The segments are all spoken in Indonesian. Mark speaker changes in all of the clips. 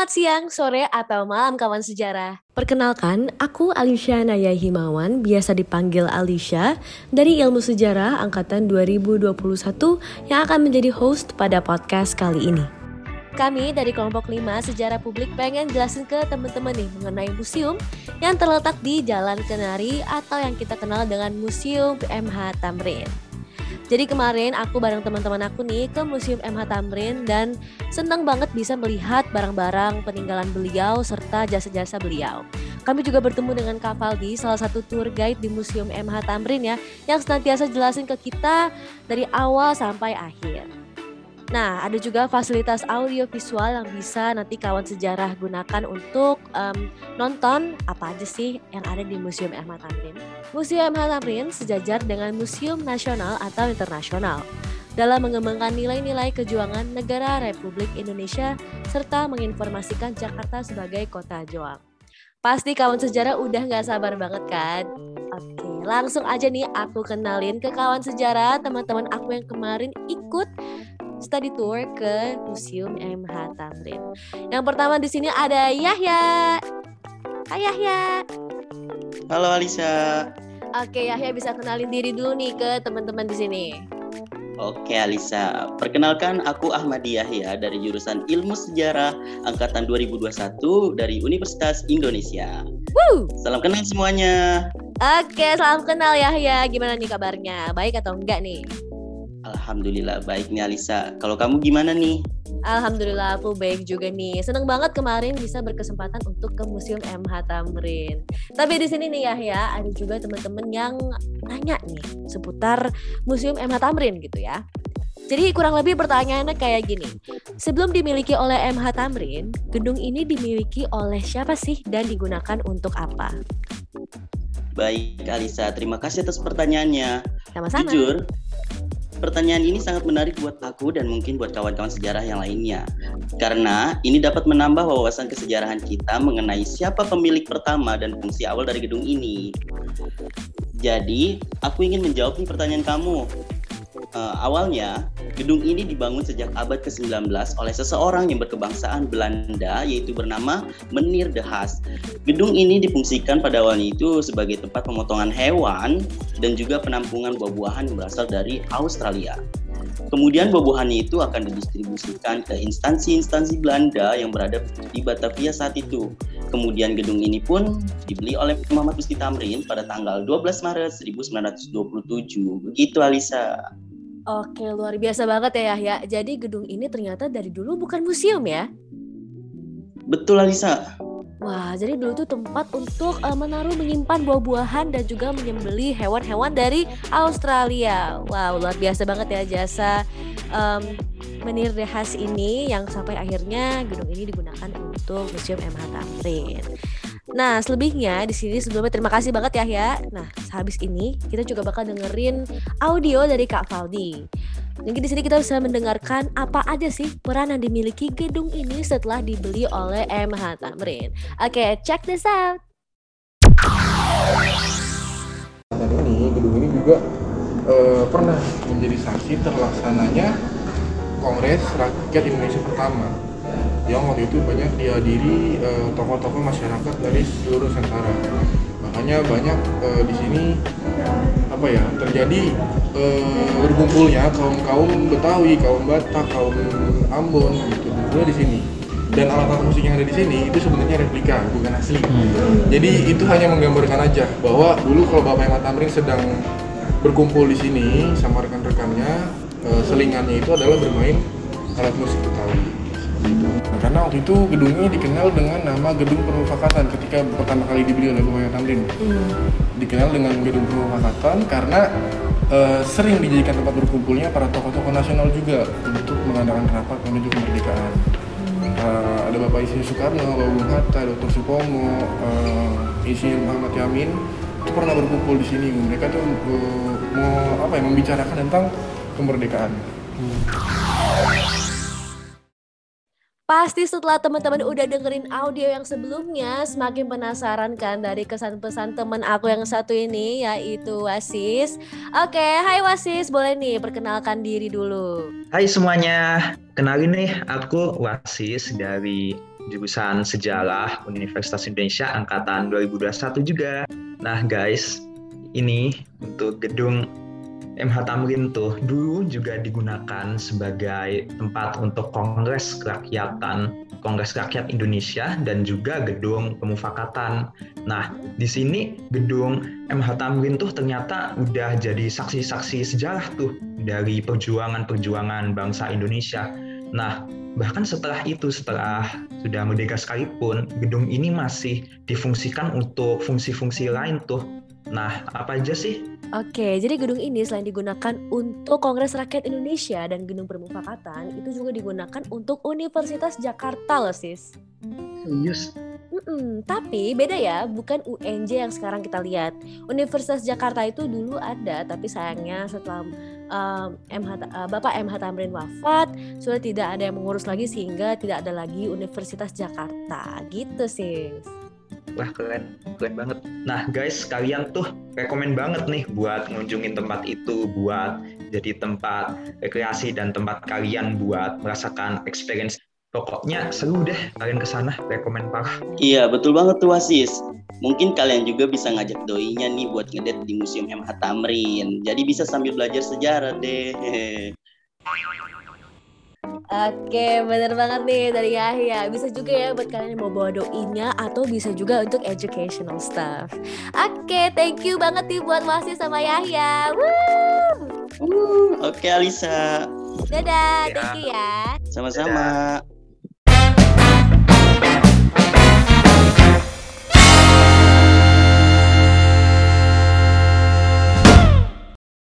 Speaker 1: Selamat siang, sore, atau malam kawan sejarah. Perkenalkan, aku Alicia Naya Himawan, biasa dipanggil Alicia, dari Ilmu Sejarah Angkatan 2021 yang akan menjadi host pada podcast kali ini. Kami dari kelompok 5 Sejarah Publik pengen jelasin ke teman-teman nih mengenai museum yang terletak di Jalan Kenari atau yang kita kenal dengan Museum MH Tamrin. Jadi kemarin aku bareng teman-teman aku nih ke Museum MH Tamrin dan senang banget bisa melihat barang-barang peninggalan beliau serta jasa-jasa beliau. Kami juga bertemu dengan Kak Faldi, salah satu tour guide di Museum MH Tamrin ya, yang senantiasa jelasin ke kita dari awal sampai akhir. Nah, ada juga fasilitas audio visual yang bisa nanti kawan sejarah gunakan untuk um, nonton apa aja sih yang ada di Museum MH Tamrin. Museum MH Tamrin sejajar dengan Museum Nasional atau Internasional dalam mengembangkan nilai-nilai kejuangan negara Republik Indonesia serta menginformasikan Jakarta sebagai kota Joang. Pasti kawan sejarah udah gak sabar banget kan? Oke, langsung aja nih aku kenalin ke kawan sejarah teman-teman aku yang kemarin ikut study tour ke Museum MH Tamrin. Yang pertama di sini ada Yahya. Hai Yahya.
Speaker 2: Halo Alisa.
Speaker 1: Oke, Yahya bisa kenalin diri dulu nih ke teman-teman di sini.
Speaker 2: Oke Alisa, perkenalkan aku Ahmad Yahya dari jurusan Ilmu Sejarah angkatan 2021 dari Universitas Indonesia. Woo! Salam kenal semuanya.
Speaker 1: Oke, salam kenal Yahya. Gimana nih kabarnya? Baik atau enggak nih?
Speaker 2: Alhamdulillah baik nih Alisa. Kalau kamu gimana nih?
Speaker 1: Alhamdulillah aku baik juga nih. Seneng banget kemarin bisa berkesempatan untuk ke Museum MH Tamrin. Tapi di sini nih ya ya ada juga teman-teman yang nanya nih seputar Museum MH Tamrin gitu ya. Jadi kurang lebih pertanyaannya kayak gini. Sebelum dimiliki oleh MH Tamrin, gedung ini dimiliki oleh siapa sih dan digunakan untuk apa?
Speaker 2: Baik Alisa, terima kasih atas pertanyaannya.
Speaker 1: Sama-sama.
Speaker 2: Jujur, Pertanyaan ini sangat menarik buat aku dan mungkin buat kawan-kawan sejarah yang lainnya. Karena ini dapat menambah wawasan kesejarahan kita mengenai siapa pemilik pertama dan fungsi awal dari gedung ini. Jadi, aku ingin menjawab nih pertanyaan kamu uh, awalnya gedung ini dibangun sejak abad ke-19 oleh seseorang yang berkebangsaan Belanda yaitu bernama Menir de Haas. Gedung ini difungsikan pada awalnya itu sebagai tempat pemotongan hewan dan juga penampungan buah-buahan yang berasal dari Australia. Kemudian buah-buahannya itu akan didistribusikan ke instansi-instansi Belanda yang berada di Batavia saat itu. Kemudian gedung ini pun dibeli oleh Muhammad Musti Tamrin pada tanggal 12 Maret 1927. Begitu Alisa.
Speaker 1: Oke, luar biasa banget ya Yahya. Jadi gedung ini ternyata dari dulu bukan museum ya?
Speaker 2: Betul Alisa.
Speaker 1: Wah, jadi dulu tuh tempat untuk uh, menaruh menyimpan buah-buahan dan juga menyembeli hewan-hewan dari Australia. Wow, luar biasa banget ya jasa um, Menir Dehas ini yang sampai akhirnya gedung ini digunakan untuk Museum MH Tamrin. Nah, selebihnya di sini sebelumnya terima kasih banget ya ya. Nah, sehabis ini kita juga bakal dengerin audio dari Kak Faldi. Mungkin di sini kita bisa mendengarkan apa aja sih peran yang dimiliki gedung ini setelah dibeli oleh MH Tamrin. Oke, okay, check this out.
Speaker 3: Dan ini gedung ini juga uh, pernah menjadi saksi terlaksananya Kongres Rakyat Indonesia pertama yang waktu itu banyak dihadiri uh, tokoh-tokoh masyarakat dari seluruh Nusantara. Makanya banyak uh, di sini apa ya terjadi uh, berkumpulnya kaum kaum Betawi, kaum Batak, kaum Ambon gitu juga di sini. Dan alat-alat musik yang ada di sini itu sebenarnya replika, bukan asli. Hmm. Jadi itu hanya menggambarkan aja bahwa dulu kalau Bapak Ahmad Tamrin sedang berkumpul di sini sama rekan-rekannya, uh, selingannya itu adalah bermain alat musik Betawi. Karena waktu itu gedung ini dikenal dengan nama Gedung Permufakatan ketika pertama kali dibeli oleh Bupati Tamrin. Hmm. Dikenal dengan Gedung Permufakatan karena uh, sering dijadikan tempat berkumpulnya para tokoh-tokoh nasional juga untuk mengadakan rapat menuju kemerdekaan. Hmm. Uh, ada Bapak Isi Soekarno, Bapak Bung Hatta, Dr. Supomo, uh, Isi Muhammad Yamin itu pernah berkumpul di sini. Mereka tuh uh, mau apa ya membicarakan tentang kemerdekaan. Hmm.
Speaker 1: Pasti setelah teman-teman udah dengerin audio yang sebelumnya, semakin penasaran kan dari kesan pesan teman aku yang satu ini, yaitu Wasis. Oke, hai Wasis, boleh nih perkenalkan diri dulu.
Speaker 4: Hai semuanya, kenalin nih aku Wasis dari jurusan Sejarah Universitas Indonesia angkatan 2021 juga. Nah, guys, ini untuk gedung MH Tamrin tuh dulu juga digunakan sebagai tempat untuk kongres kerakyatan, kongres rakyat Indonesia dan juga gedung pemufakatan. Nah, di sini gedung MH Tamrin tuh ternyata udah jadi saksi-saksi sejarah tuh dari perjuangan-perjuangan bangsa Indonesia. Nah, bahkan setelah itu, setelah sudah merdeka sekalipun, gedung ini masih difungsikan untuk fungsi-fungsi lain tuh. Nah, apa aja sih
Speaker 1: Oke, jadi gedung ini selain digunakan untuk Kongres Rakyat Indonesia dan Gedung Permufakatan, itu juga digunakan untuk Universitas Jakarta loh sis.
Speaker 4: Serius?
Speaker 1: Mm-mm, tapi beda ya, bukan UNJ yang sekarang kita lihat. Universitas Jakarta itu dulu ada, tapi sayangnya setelah um, MH, uh, Bapak MH Tamrin wafat, sudah tidak ada yang mengurus lagi sehingga tidak ada lagi Universitas Jakarta. Gitu sis.
Speaker 4: Wah keren, keren banget. Nah guys, kalian tuh rekomen banget nih buat ngunjungin tempat itu, buat jadi tempat rekreasi dan tempat kalian buat merasakan experience. Pokoknya seru deh kalian ke sana, rekomen parah.
Speaker 2: Iya, betul banget tuh Wasis. Mungkin kalian juga bisa ngajak doinya nih buat ngedet di Museum MH Tamrin. Jadi bisa sambil belajar sejarah deh.
Speaker 1: Oke, bener banget nih dari Yahya. Bisa juga ya buat kalian yang mau bawa doinya atau bisa juga untuk educational stuff. Oke, thank you banget nih buat Wasi sama Yahya.
Speaker 2: Woo! Oke Alisa.
Speaker 1: Dadah, thank you ya.
Speaker 2: Sama-sama.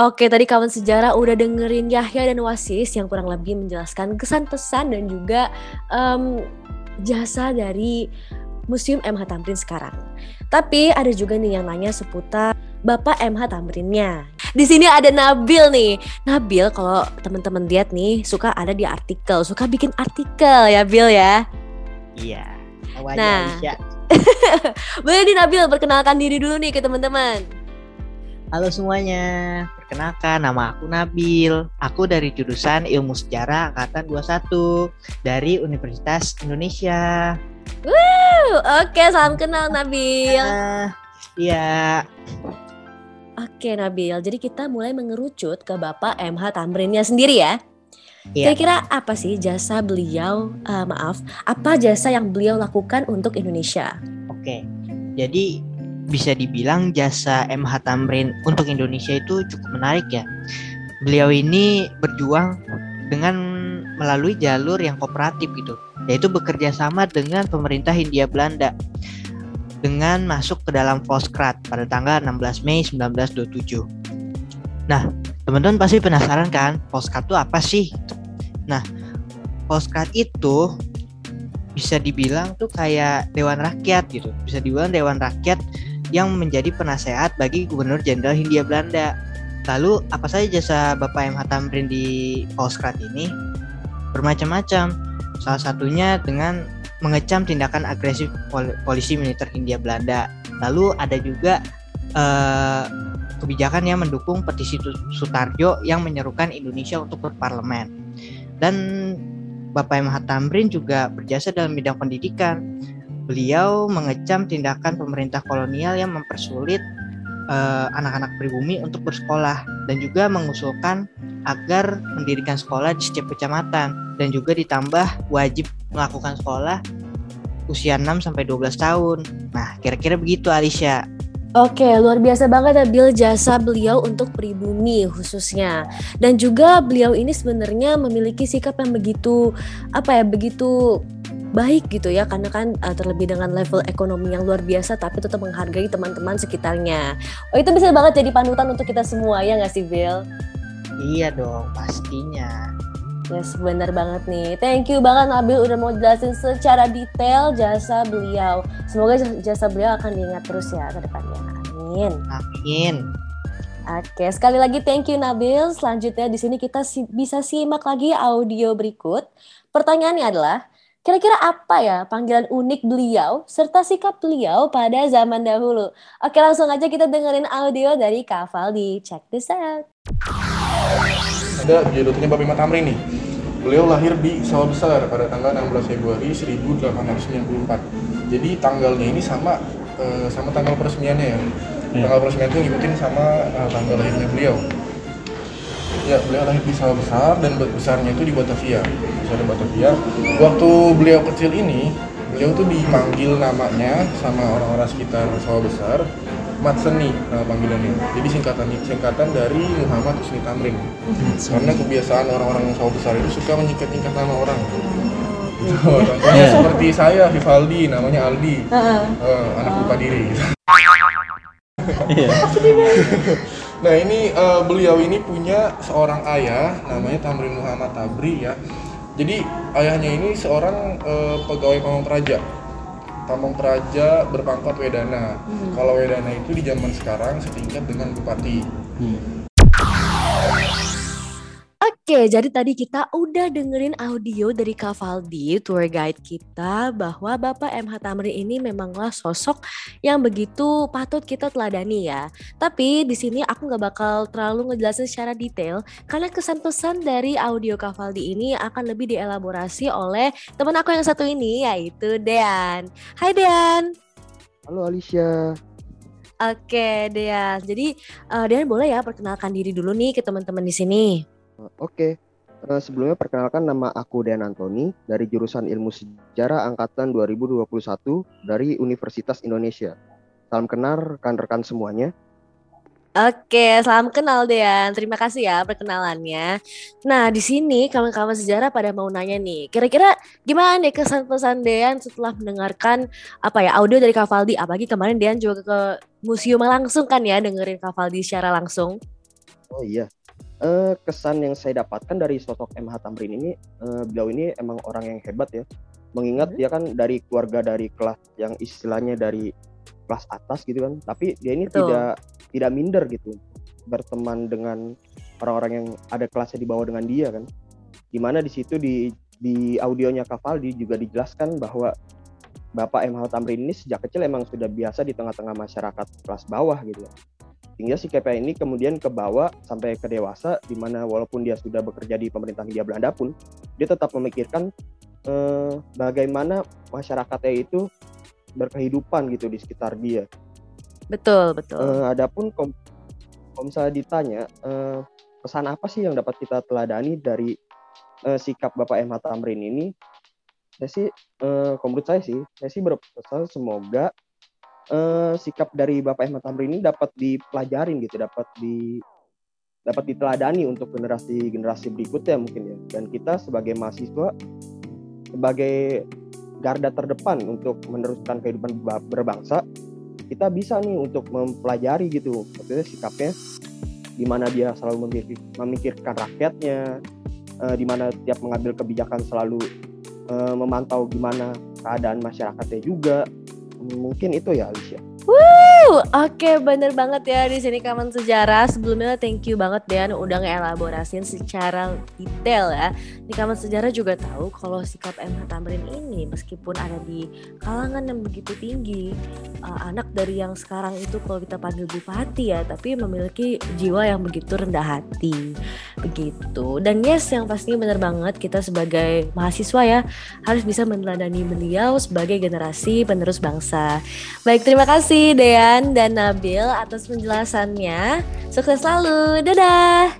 Speaker 1: Oke, tadi kawan sejarah udah dengerin Yahya dan Wasis yang kurang lebih menjelaskan kesan pesan dan juga um, jasa dari Museum MH Tamrin sekarang. Tapi ada juga nih yang nanya seputar Bapak MH Tamrinnya. Di sini ada Nabil nih. Nabil kalau teman-teman lihat nih suka ada di artikel, suka bikin artikel ya Bil ya.
Speaker 5: Iya.
Speaker 1: Nah. Boleh nih Nabil perkenalkan diri dulu nih ke teman-teman.
Speaker 5: Halo semuanya, perkenalkan nama aku Nabil. Aku dari jurusan Ilmu Sejarah Angkatan 21 dari Universitas Indonesia.
Speaker 1: Wuh, oke salam kenal Nabil.
Speaker 5: Ah, Iya,
Speaker 1: Oke Nabil, jadi kita mulai mengerucut ke Bapak MH Tamrinnya sendiri ya.
Speaker 5: iya.
Speaker 1: Kira-kira apa sih jasa beliau, eh, maaf, apa jasa yang beliau lakukan untuk Indonesia?
Speaker 5: Oke. Jadi bisa dibilang jasa MH Tamrin untuk Indonesia itu cukup menarik ya. Beliau ini berjuang dengan melalui jalur yang kooperatif gitu, yaitu bekerja sama dengan pemerintah Hindia Belanda dengan masuk ke dalam Volkskrad pada tanggal 16 Mei 1927. Nah, teman-teman pasti penasaran kan, Volkskrad itu apa sih? Nah, Volkskrad itu bisa dibilang tuh kayak dewan rakyat gitu. Bisa dibilang dewan rakyat yang menjadi penasehat bagi Gubernur Jenderal Hindia Belanda. Lalu apa saja jasa Bapak MH Tamrin di Volkskrad ini? Bermacam-macam. Salah satunya dengan mengecam tindakan agresif pol- polisi militer Hindia Belanda. Lalu ada juga eh, kebijakan yang mendukung petisi Sutarjo yang menyerukan Indonesia untuk berparlemen. Dan Bapak MH Tamrin juga berjasa dalam bidang pendidikan. Beliau mengecam tindakan pemerintah kolonial yang mempersulit eh, anak-anak pribumi untuk bersekolah dan juga mengusulkan agar mendirikan sekolah di setiap kecamatan dan juga ditambah wajib melakukan sekolah usia 6 sampai 12 tahun. Nah, kira-kira begitu Alicia.
Speaker 1: Oke, luar biasa banget ya Bil jasa beliau untuk pribumi khususnya. Dan juga beliau ini sebenarnya memiliki sikap yang begitu apa ya, begitu baik gitu ya karena kan uh, terlebih dengan level ekonomi yang luar biasa tapi tetap menghargai teman-teman sekitarnya. Oh, itu bisa banget jadi panutan untuk kita semua ya nggak sih Bill?
Speaker 5: Iya dong, pastinya.
Speaker 1: Yes, benar banget nih. Thank you banget Nabil udah mau jelasin secara detail jasa beliau. Semoga jasa beliau akan diingat terus ya ke depannya. Amin.
Speaker 5: Amin.
Speaker 1: Oke, sekali lagi thank you Nabil. Selanjutnya di sini kita si- bisa simak lagi audio berikut. Pertanyaannya adalah, kira-kira apa ya panggilan unik beliau serta sikap beliau pada zaman dahulu? Oke, langsung aja kita dengerin audio dari Kak Valdi. Check this out.
Speaker 3: ada judulnya Bapak Imam Tamrin nih beliau lahir di Sawah Besar pada tanggal 16 Februari 1894 jadi tanggalnya ini sama uh, sama tanggal peresmiannya ya yeah. tanggal peresmian itu ngikutin sama uh, tanggal lahirnya beliau ya beliau lahir di Sawah Besar dan besarnya itu di Batavia besar di Batavia waktu beliau kecil ini beliau tuh dipanggil namanya sama orang-orang sekitar Sawah Besar Mat Seni nama panggilannya. Jadi singkatan singkatan dari Muhammad Husni Tamrin. Karena kebiasaan orang-orang sawah besar itu suka menyingkat-nyingkat nama orang. Gitu. Contohnya seperti saya Vivaldi, namanya Aldi, uh, anak lupa diri. Gitu. nah ini uh, beliau ini punya seorang ayah namanya Tamrin Muhammad Tabri ya. Jadi ayahnya ini seorang uh, pegawai pamong praja Pamong Praja berpangkat Wedana. Hmm. Kalau Wedana itu di zaman sekarang setingkat dengan bupati. Hmm.
Speaker 1: Oke, jadi tadi kita udah dengerin audio dari Kavaldi, tour guide kita, bahwa Bapak MH Tamrin ini memanglah sosok yang begitu patut kita teladani ya. Tapi di sini aku nggak bakal terlalu ngejelasin secara detail, karena kesan pesan dari audio Kavaldi ini akan lebih dielaborasi oleh teman aku yang satu ini, yaitu Dean. Hai Dean.
Speaker 6: Halo Alicia.
Speaker 1: Oke, Dean. Jadi, uh, Dean boleh ya perkenalkan diri dulu nih ke teman-teman di sini.
Speaker 6: Oke, uh, sebelumnya perkenalkan nama aku Dan Antoni dari jurusan Ilmu Sejarah angkatan 2021 dari Universitas Indonesia. Salam kenal rekan-rekan semuanya.
Speaker 1: Oke, salam kenal Dean. Terima kasih ya perkenalannya. Nah, di sini kawan-kawan sejarah pada mau nanya nih, kira-kira gimana deh kesan pesan Dean setelah mendengarkan apa ya audio dari Kavaldi? Apalagi kemarin Dean juga ke museum langsung kan ya dengerin Kavaldi secara langsung.
Speaker 6: Oh iya, uh, kesan yang saya dapatkan dari sosok MH Tamrin ini uh, beliau ini emang orang yang hebat ya mengingat hmm. dia kan dari keluarga dari kelas yang istilahnya dari kelas atas gitu kan tapi dia ini Betul. tidak tidak minder gitu berteman dengan orang-orang yang ada kelasnya di bawah dengan dia kan di mana di situ di di audionya Kavaldi juga dijelaskan bahwa Bapak MH Tamrin ini sejak kecil emang sudah biasa di tengah-tengah masyarakat kelas bawah gitu sehingga si KPI ini kemudian kebawa sampai ke dewasa di mana walaupun dia sudah bekerja di pemerintahan Hindia Belanda pun dia tetap memikirkan eh, bagaimana masyarakatnya itu berkehidupan gitu di sekitar dia.
Speaker 1: Betul, betul.
Speaker 6: Eh, adapun kalau misalnya ditanya eh, pesan apa sih yang dapat kita teladani dari eh, sikap Bapak M. Tamrin ini? Saya sih, eh, menurut saya sih, saya sih berpesan semoga uh, sikap dari Bapak Ahmad Tamrin ini dapat dipelajarin gitu, dapat di dapat diteladani untuk generasi-generasi berikutnya mungkin ya. Dan kita sebagai mahasiswa sebagai garda terdepan untuk meneruskan kehidupan berbangsa, kita bisa nih untuk mempelajari gitu maksudnya sikapnya di mana dia selalu memikir, memikirkan rakyatnya, uh, di mana tiap mengambil kebijakan selalu uh, memantau gimana keadaan masyarakatnya juga mungkin itu ya Alicia.
Speaker 1: Woo, oke okay, bener banget ya di sini kawan sejarah. Sebelumnya thank you banget Dean udah ngelaborasin secara detail ya. Di kawan sejarah juga tahu kalau sikap MH Tamrin ini meskipun ada di kalangan yang begitu tinggi, uh, anak dari yang sekarang itu kalau kita panggil bupati ya, tapi memiliki jiwa yang begitu rendah hati. Begitu. Dan yes yang pasti bener banget kita sebagai mahasiswa ya harus bisa meneladani beliau sebagai generasi penerus bangsa. Baik, terima kasih kasih Dean dan Nabil atas penjelasannya. Sukses selalu. Dadah.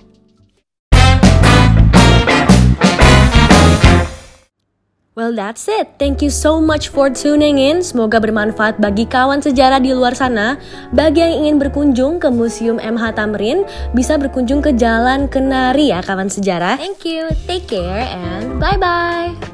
Speaker 1: Well, that's it. Thank you so much for tuning in. Semoga bermanfaat bagi kawan sejarah di luar sana. Bagi yang ingin berkunjung ke Museum MH Tamrin, bisa berkunjung ke Jalan Kenari ya kawan sejarah. Thank you. Take care and bye-bye.